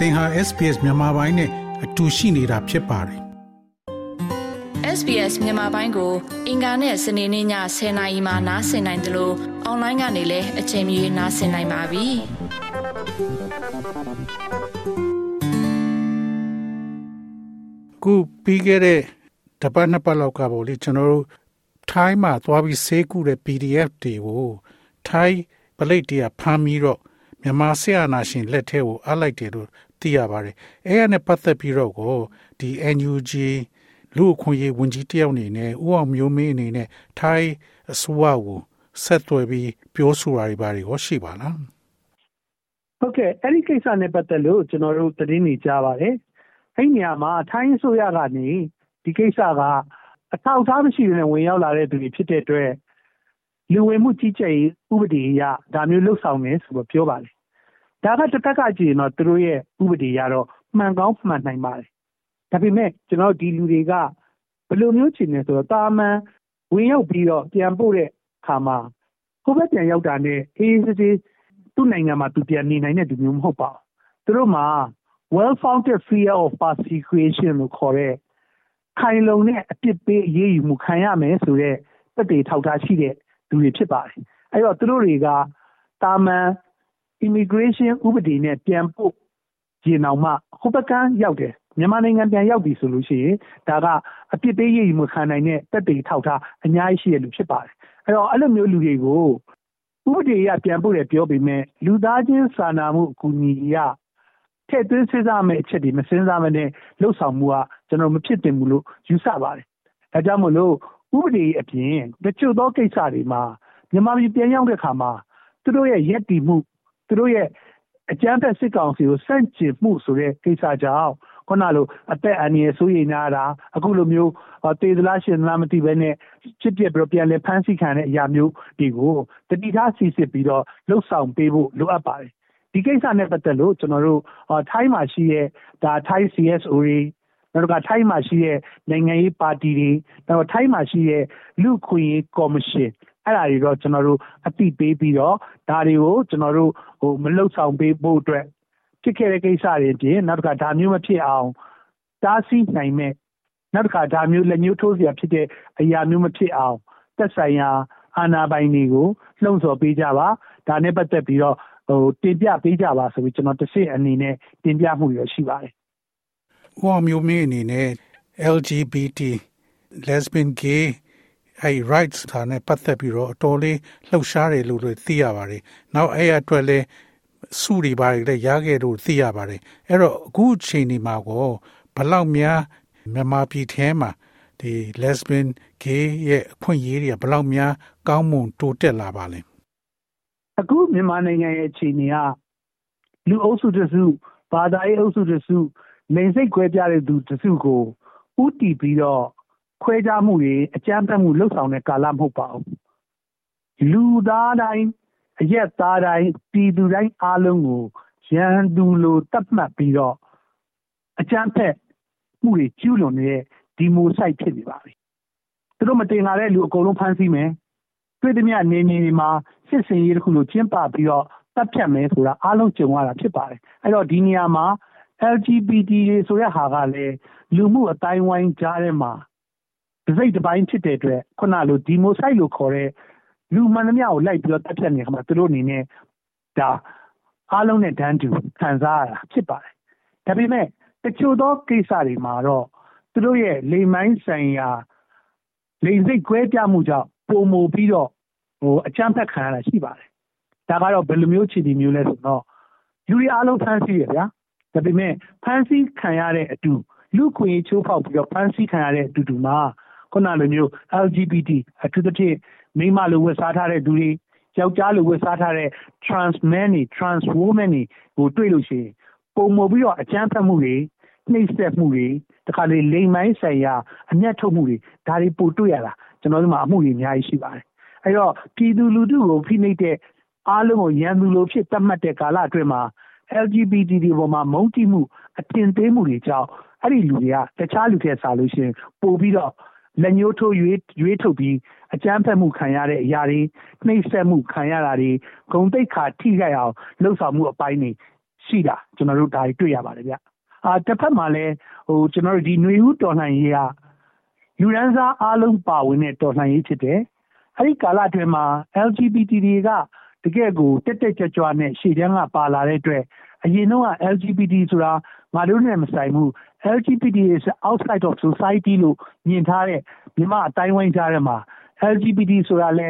သင်ဟာ SPS မြန်မာပိုင်းနဲ့အတူရှိနေတာဖြစ်ပါတယ် SBS မြန်မာပိုင်းကို အင်ကာနဲ့စနေနေ့ည10:00နာရီမှနားဆင်နိုင်တယ်လို့အွန်လိုင်းကနေလည်းအချိန်မီနားဆင်နိုင်ပါပြီ။ခုပြီးခဲ့တဲ့တပတ်နှစ်ပတ်လောက်ကပေါ့လေကျွန်တော်တို့ထိုင်းမှာသွားပြီးဆေးကုတဲ့ PDF တွေကိုထိုင်းပလိတ်တရဖမ်းပြီးတော့မြန်မာဆီယနာရှင်လက်ထဲကိုအလိုက်တယ်လို့ သိရပါတယ်။အဲရနဲ့ပတ်သက်ပြီးတော့ကိုဒီ NUG လူအခွင့်အရေးဝန်ကြီးတယောက်အနေနဲ့ဥအောင်မျိုးမင်းအနေနဲ့ထိုင်းအစိုးရကိုဆက်သွယ်ပြီးပြောဆိုတာတွေဘာတွေရောရှိပါလားဟုတ်ကဲ့အဲ့ဒီကိစ္စနဲ့ပတ်သက်လို့ကျွန်တော်တို့သတင်းနေကြပါတယ်အဲ့ဒီနေရာမှာထိုင်းအစိုးရကနေဒီကိစ္စကအထောက်အထားမရှိတဲ့ဝင်ရောက်လာတဲ့သူတွေဖြစ်တဲ့အတွက်လူဝင်မှုကြီးကြပ်ရေးဥပဒေအရဒါမျိုးလှုပ်ဆောင်မယ်ဆိုတော့ပြောပါတယ် ဒါကတစ်ခါကကြည့်ရင်တော့သူတို့ရဲ့ဥပဒေရတော့မှန်ကောင်းမှန်နိုင်ပါတယ်ဒါပေမဲ့ကျွန်တော်ဒီလူတွေကဘယ်လိုမျိုးချင်နေဆိုတော့တာမန်ဝင်ရောက်ပြီးတော့ပြန်ပို့တဲ့အခါမှာဟိုဘက်ပြန်ရောက်တာနဲ့အေးစစ်စစ်သူ့နိုင်ငံမှာသူပြန်နေနိုင်တဲ့သူမျိုးမဟုတ်ပါဘူးသူတို့မှာ well founded fear of persecution လို့ခေါ်တဲ့ခိုင်လုံတဲ့အပြစ်ပေးအရေးယူမှုခံရမယ်ဆိုတဲ့တက်တေထောက်ထားရှိတဲ့လူတွေဖြစ်ပါတယ်အဲ့တော့သူတို့တွေကတာမန် immigration ဥပဒေနဲ့ပြန်ပို့ရင်အောင်မှဟိုဘက်ကရောက်တယ်မြန်မာနိုင်ငံပြန်ရောက်ပြီဆိုလို့ရှိရင်ဒါကအပြစ်ပေးရည်မှုခံနိုင်တဲ့တက်တေထောက်ထားအများကြီးရှိတဲ့လူဖြစ်ပါတယ်အဲ့တော့အဲ့လိုမျိုးလူတွေကိုဥပဒေအရပြန်ပို့တယ်ပြောပေမဲ့လူသားချင်းစာနာမှုအကူအညီရထည့်သွင်းစဉ်းစားမယ့်အချက်တွေမစဉ်းစားမနဲ့လှုပ်ဆောင်မှုကကျွန်တော်မဖြစ်တင်ဘူးလို့ယူဆပါတယ်။ဒါကြောင့်မလို့ဥပဒေအပြင်တချို့သောကိစ္စတွေမှာမြန်မာပြည်ပြန်ရောက်တဲ့အခါမှာသူတို့ရဲ့ရက်တီမှု သူတို့ရဲ့အကြမ်းဖက်စစ်ကောင်စီကိုစန့်ကျင်မှုဆိုတဲ့ကိစ္စကြောင့်ခုနလိုအသက်အန္တရာယ်ဆိုရင်နာတာအခုလိုမျိုးတေသလားရှင်သလားမသိဘဲနဲ့ချစ်ပြက်ပြီးတော့ပြန်လဲဖမ်းဆီးခံတဲ့အရာမျိုးတွေကိုတတိထားစီစစ်ပြီးတော့လှုပ်ဆောင်ပေးဖို့လိုအပ်ပါတယ်ဒီကိစ္စနဲ့ပတ်သက်လို့ကျွန်တော်တို့ထိုင်းမှာရှိတဲ့ဒါထိုင်း CSO တွေနောက်ကထိုင်းမှာရှိတဲ့နိုင်ငံရေးပါတီတွေနောက်ထိုင်းမှာရှိတဲ့လူခွင့်ရေးကော်မရှင် အဲ့ဒါတွေတော့ကျွန်တော်တို့အတိပေးပြီးတော့ဒါတွေကိုကျွန်တော်တို့ဟိုမလှုပ်ဆောင်ပေးဖို့အတွက်ဖြစ်ခဲ့တဲ့ကိစ္စတွေပြင်နောက်တစ်ခါဒါမျိုးမဖြစ်အောင်တားဆီးနိုင်မဲ့နောက်တစ်ခါဒါမျိုးလက်ညှိုးထိုးစရာဖြစ်တဲ့အရာမျိုးမဖြစ်အောင်သက်ဆိုင်ရာအာဏာပိုင်တွေကိုလှုံ့ဆော်ပေးကြပါဒါနဲ့ပတ်သက်ပြီးတော့ဟိုတင်ပြပေးကြပါဆိုပြီးကျွန်တော်တစ်စစ်အနေနဲ့တင်ပြမှုရရှိပါတယ်။ဟောမျိုးမင်းအနေနဲ့ LGBT lesbian gay အဲ့ rights ဒါနဲ့ပတ်သက်ပြီးတော့အတော်လေးလှုပ်ရှားတယ်လို့သိရပါတယ်။နောက်အဲ့အတွက်လည်းစုတွေပါတယ်လည်းရခဲ့လို့သိရပါတယ်။အဲ့တော့အခုအချိန်ဒီမှာကိုဘလောက်များမြန်မာပြည်ထဲမှာဒီ lesbian gay ရဲ့အခွင့်အရေးတွေကဘလောက်များကောင်းမွန်တိုးတက်လာပါလဲ။အခုမြန်မာနိုင်ငံရဲ့အခြေအနေကလူအုပ်စုတစုဘာသာရေးအုပ်စုတစုလိင်စိတ်ခွဲပြတဲ့သူတစုကိုဥတီပြီးတော့ ခွဲခြားမှုတွေအကြမ်းဖက်မှုလှုပ်ဆောင်တဲ့ကာလမဟုတ်ပါဘူးလူသားတိုင်းအရက်သားတိုင်းပြည်သူတိုင်းအားလုံးကိုရန်သူလိုတတ်မှတ်ပြီးတော့အကြမ်းဖက်မှုတွေကျူးလွန်နေတဲ့ဒီမိုဆိုင်ဖြစ်နေပါပြီသူတို့မတင်လာတဲ့လူအကုန်လုံးဖမ်းဆီးမယ်တွေ့သည်မြနေနေဒီမှာစစ်စင်ရေးတစ်ခုလိုကျင်းပပြီးတော့တပ်ဖြတ်မယ်ဆိုတာအားလုံးကြုံရတာဖြစ်ပါတယ်အဲ့တော့ဒီနေရာမှာ LGBT တွေဆိုတဲ့ဟာကလည်းလူမှုအတိုင်းဝိုင်းကြားထဲမှာ ဒစိတ်တစ်ပိုင်းဖြစ်တဲ့အတွက်ခုနလိုဒီမိုဆိုင်လို့ခေါ်တဲ့လူမှန်သမျှကိုလိုက်ပြီးတော့တက်ဖြတ်နေခါမှာသူတို့အနေနဲ့ဒါအားလုံးနဲ့တန်းတူခံစားရတာဖြစ်ပါတယ်ဒါပေမဲ့တချို့သောကိစ္စတွေမှာတော့သူတို့ရဲ့လိမ်မိုင်းဆိုင်ရာလိမ်စိတ်ကွဲပြားမှုကြောင့်ပုံမူပြီးတော့ဟိုအချမ်းဖက်ခံရတာရှိပါတယ်ဒါကတော့ဘယ်လိုမျိုးခြေတီမျိုးလဲဆိုတော့လူတွေအားလုံးဖမ်းဆီးရဗျာဒါပေမဲ့ဖမ်းဆီးခံရတဲ့အတူလူခွင့်ချိုးဖောက်ပြီးတော့ဖမ်းဆီးခံရတဲ့အတူတူမှာ ခုနလိုမျိုး LGBT အထူးသဖြင့်မိန်းမလိုဝတ်စားထားတဲ့သူတွေယောက်ျားလိုဝတ်စားထားတဲ့ trans man တွေ trans woman တွေကိုတွေ့လို့ရှိရင်ပုံမပြီးတော့အကြမ်းဖက်မှုတွေနှိပ်စက်မှုတွေတခါလေလိမ်မိုင်းဆိုင်ရာအမျက်ထုတ်မှုတွေဒါတွေပိုတွေ့ရတာကျွန်တော်တို့မှာအမှုတွေအများကြီးရှိပါတယ်အဲ့တော့ပြည်သူလူထုကိုဖိနှိပ်တဲ့အားလုံးကိုရန်သူလိုဖြစ်သတ်မှတ်တဲ့ကာလအတွင်းမှာ LGBT တွေပေါ်မှာမုန်းတိမှုအထင်သေးမှုတွေကြောင့်အဲ့ဒီလူတွေကတခြားလူတွေစားလို့ရှိရင်ပို့ပြီးတော့ လက်ညှိုးထိုးရွေးရွေးထုတ်ပြီးအကြမ်းဖက်မှုခံရတဲ့အရာတွေနှိပ်စက်မှုခံရတာတွေဂုံတိတ်ခါထိခိုက်အောင်လှုပ်ဆောင်မှုအပိုင်းတွေရှိတာကျွန်တော်တို့ဒါတွေ့ရပါတယ်ဗျအာတစ်ဖက်မှာလည်းဟိုကျွန်တော်တို့ဒီຫນွေဦးတော်လှန်ရေးကလူရန်စားအားလုံးပါဝင်တဲ့တော်လှန်ရေးဖြစ်တယ်အဲ့ဒီကာလအတွင်းမှာ LGBT တွေက တကယ့်ကိုတက်တက်ကြွကြွနဲ့ရှေ့တန်းကပါလာတဲ့အတွက်အရင်တော့ LGBT ဆိုတာငါတို့နဲ့မဆိုင်ဘူး LGBT is outside of society လို့မြင်ထားတဲ့မြန်မာအတိုင်းဝိုင်းကြားထဲမှာ LGBT ဆိုတာလဲ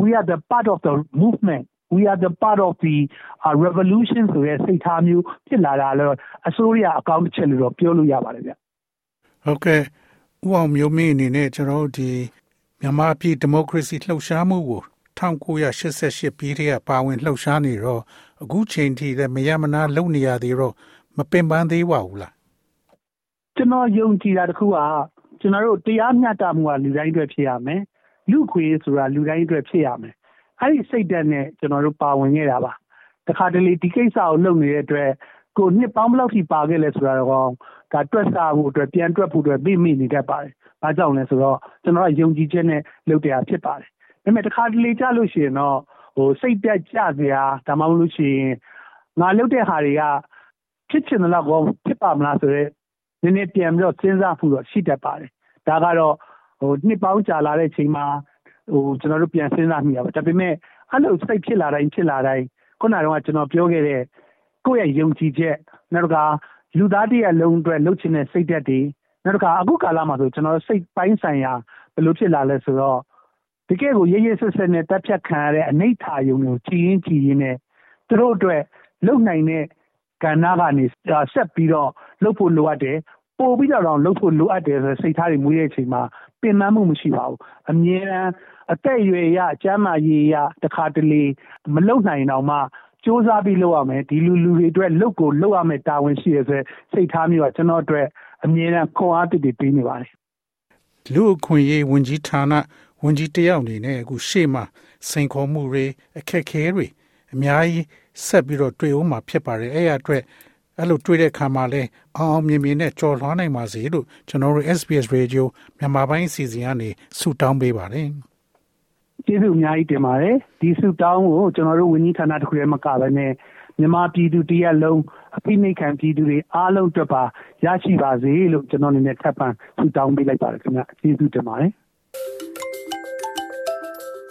we are the part of the movement we are the part of the uh, revolution ဆိုတဲ့စိတ်ထားမျိုးဖြစ်လာတာလို့အစိုးရအကောင့်တစ်ချက်လို့တော့ပြောလို့ရပါတယ်ဗျဟုတ်ကဲ့ဥအောင်မျိုးမင်းအနေနဲ့ကျွန်တော်ဒီမြန်မာပြည်ဒီမိုကရေစီလှုပ်ရှားမှုကို 1988ပြည်တည်းကပါဝင်လှုပ်ရှားနေတော့အခုချိန်ထိလည်းမရမနာလုပ်နေရသေးတော့မပင်ပန်းသေးပါဘူးလားကျွန်တော်ယုံကြည်တာတခုကကျွန်တော်တို့တရားမျှတမှုကလူတိုင်းအတွက်ဖြစ်ရမယ်လူခွေဆိုတာလူတိုင်းအတွက်ဖြစ်ရမယ်အဲ့ဒီစိတ်ဓာတ်နဲ့ကျွန်တော်တို့ပါဝင်ခဲ့တာပါတခါတလေဒီကိစ္စကိုလုပ်နေတဲ့အတွက်ကိုနှစ်ပေါင်းဘယ်လောက်ထိပါခဲ့လဲဆိုတာတော့ဒါတွက်စားဖို့အတွက်ပြန်တွက်ဖို့အတွက်သိမိနေတတ်ပါတယ်။ဘာကြောင့်လဲဆိုတော့ကျွန်တော်ကယုံကြည်ချက်နဲ့လုပ်တရားဖြစ်ပါတယ်။ ဒါပေမဲ့တခါတလေကြလို့ရှိရင်တော့ဟိုစိတ်ပြတ်ကြစရာဒါမှမဟုတ်လို့ရှိရင်ငါလုပ်တဲ့ဟာတွေကဖြစ်ချင်တဲ့လောက်ကောဖြစ်ပါမလားဆိုတော့နည်းနည်းပြန်ပြီးတော့စဉ်းစားဖို့တော့ရှိတတ်ပါတယ်။ဒါကတော့ဟိုနှစ်ပေါင်းကြာလာတဲ့အချိန်မှာဟိုကျွန်တော်တို့ပြန်စဉ်းစားမိရပါဒါပေမဲ့အဲ့လိုစိတ်ဖြစ်လာတိုင်းဖြစ်လာတိုင်းခုနကတော့ကျွန်တော်ပြောခဲ့တဲ့ကိုယ့်ရဲ့ယုံကြည်ချက်နောက်ကလူသားတည်းလုံးအတွက်လှုပ်ချင်တဲ့စိတ်ဓာတ်တွေနောက်ကအခုကာလမှာဆိုကျွန်တော်စိတ်ပိုင်းဆိုင်ရာဘယ်လိုဖြစ်လာလဲဆိုတော့ တကယ်ကိုရရဆက်ဆက်နဲ့တက်ဖြတ်ခံရတဲ့အနိဋ္ဌာယုံကိုကြည်ရင်ကြည်ရင်နဲ့သူတို့အတွက်လုံနိုင်တဲ့ကဏ္ဍကနေဆက်ပြီးတော့လှုပ်ဖို့လိုအပ်တယ်ပို့ပြီးတော့လှုပ်ဖို့လိုအပ်တယ်ဆိုစိတ်ထားတွေမွေးတဲ့အချိန်မှာပင်ပန်းမှုမရှိပါဘူးအမြဲတမ်းအသက်အရွယ်ရအကျမ်းမာရေးရတခါတလေမလုံနိုင်တော့မှစူးစမ်းပြီးလုပ်ရမယ်ဒီလူလူတွေအတွက်လုပ်ကိုလုပ်ရမယ်တာဝန်ရှိရဆိုစိတ်ထားမျိုးကကျွန်တော်အတွက်အမြဲတမ်းခွန်အားတည်တည်ပေးနေပါတယ်လူအခွင့်အရေးဝန်ကြီးဌာန ဝန်ကြီးတယောက်အနေနဲ့အခုရှေ့မှာစိန်ခေါ်မှုတွေအခက်ခဲတွေအများကြီးဆက်ပြီးတော့တွေ့ဦးမှာဖြစ်ပါတယ်အဲ့ရအတွက်အဲ့လိုတွေ့တဲ့ခါမှာလဲအောင်အောင်မြင်မြင်နဲ့ကြော်လွှားနိုင်ပါစေလို့ကျွန်တော်တို့ SBS Radio မြန်မာပိုင်းအစီအစဉ်ကနေဆုတောင်းပေးပါတယ်ကျေးဇူးအများကြီးတင်ပါတယ်ဒီဆုတောင်းကိုကျွန်တော်တို့ဝန်ကြီးဌာနတစ်ခုတည်းမကဘဲနဲ့မြန်မာပြည်သူတရက်လုံးအဖိနှိတ်ခံပြည်သူတွေအားလုံးအတွက်ပါရရှိပါစေလို့ကျွန်တော်အနေနဲ့ထပ်ပံဆုတောင်းပေးလိုက်ပါတယ်ခင်ဗျကျေးဇူးတင်ပါတယ်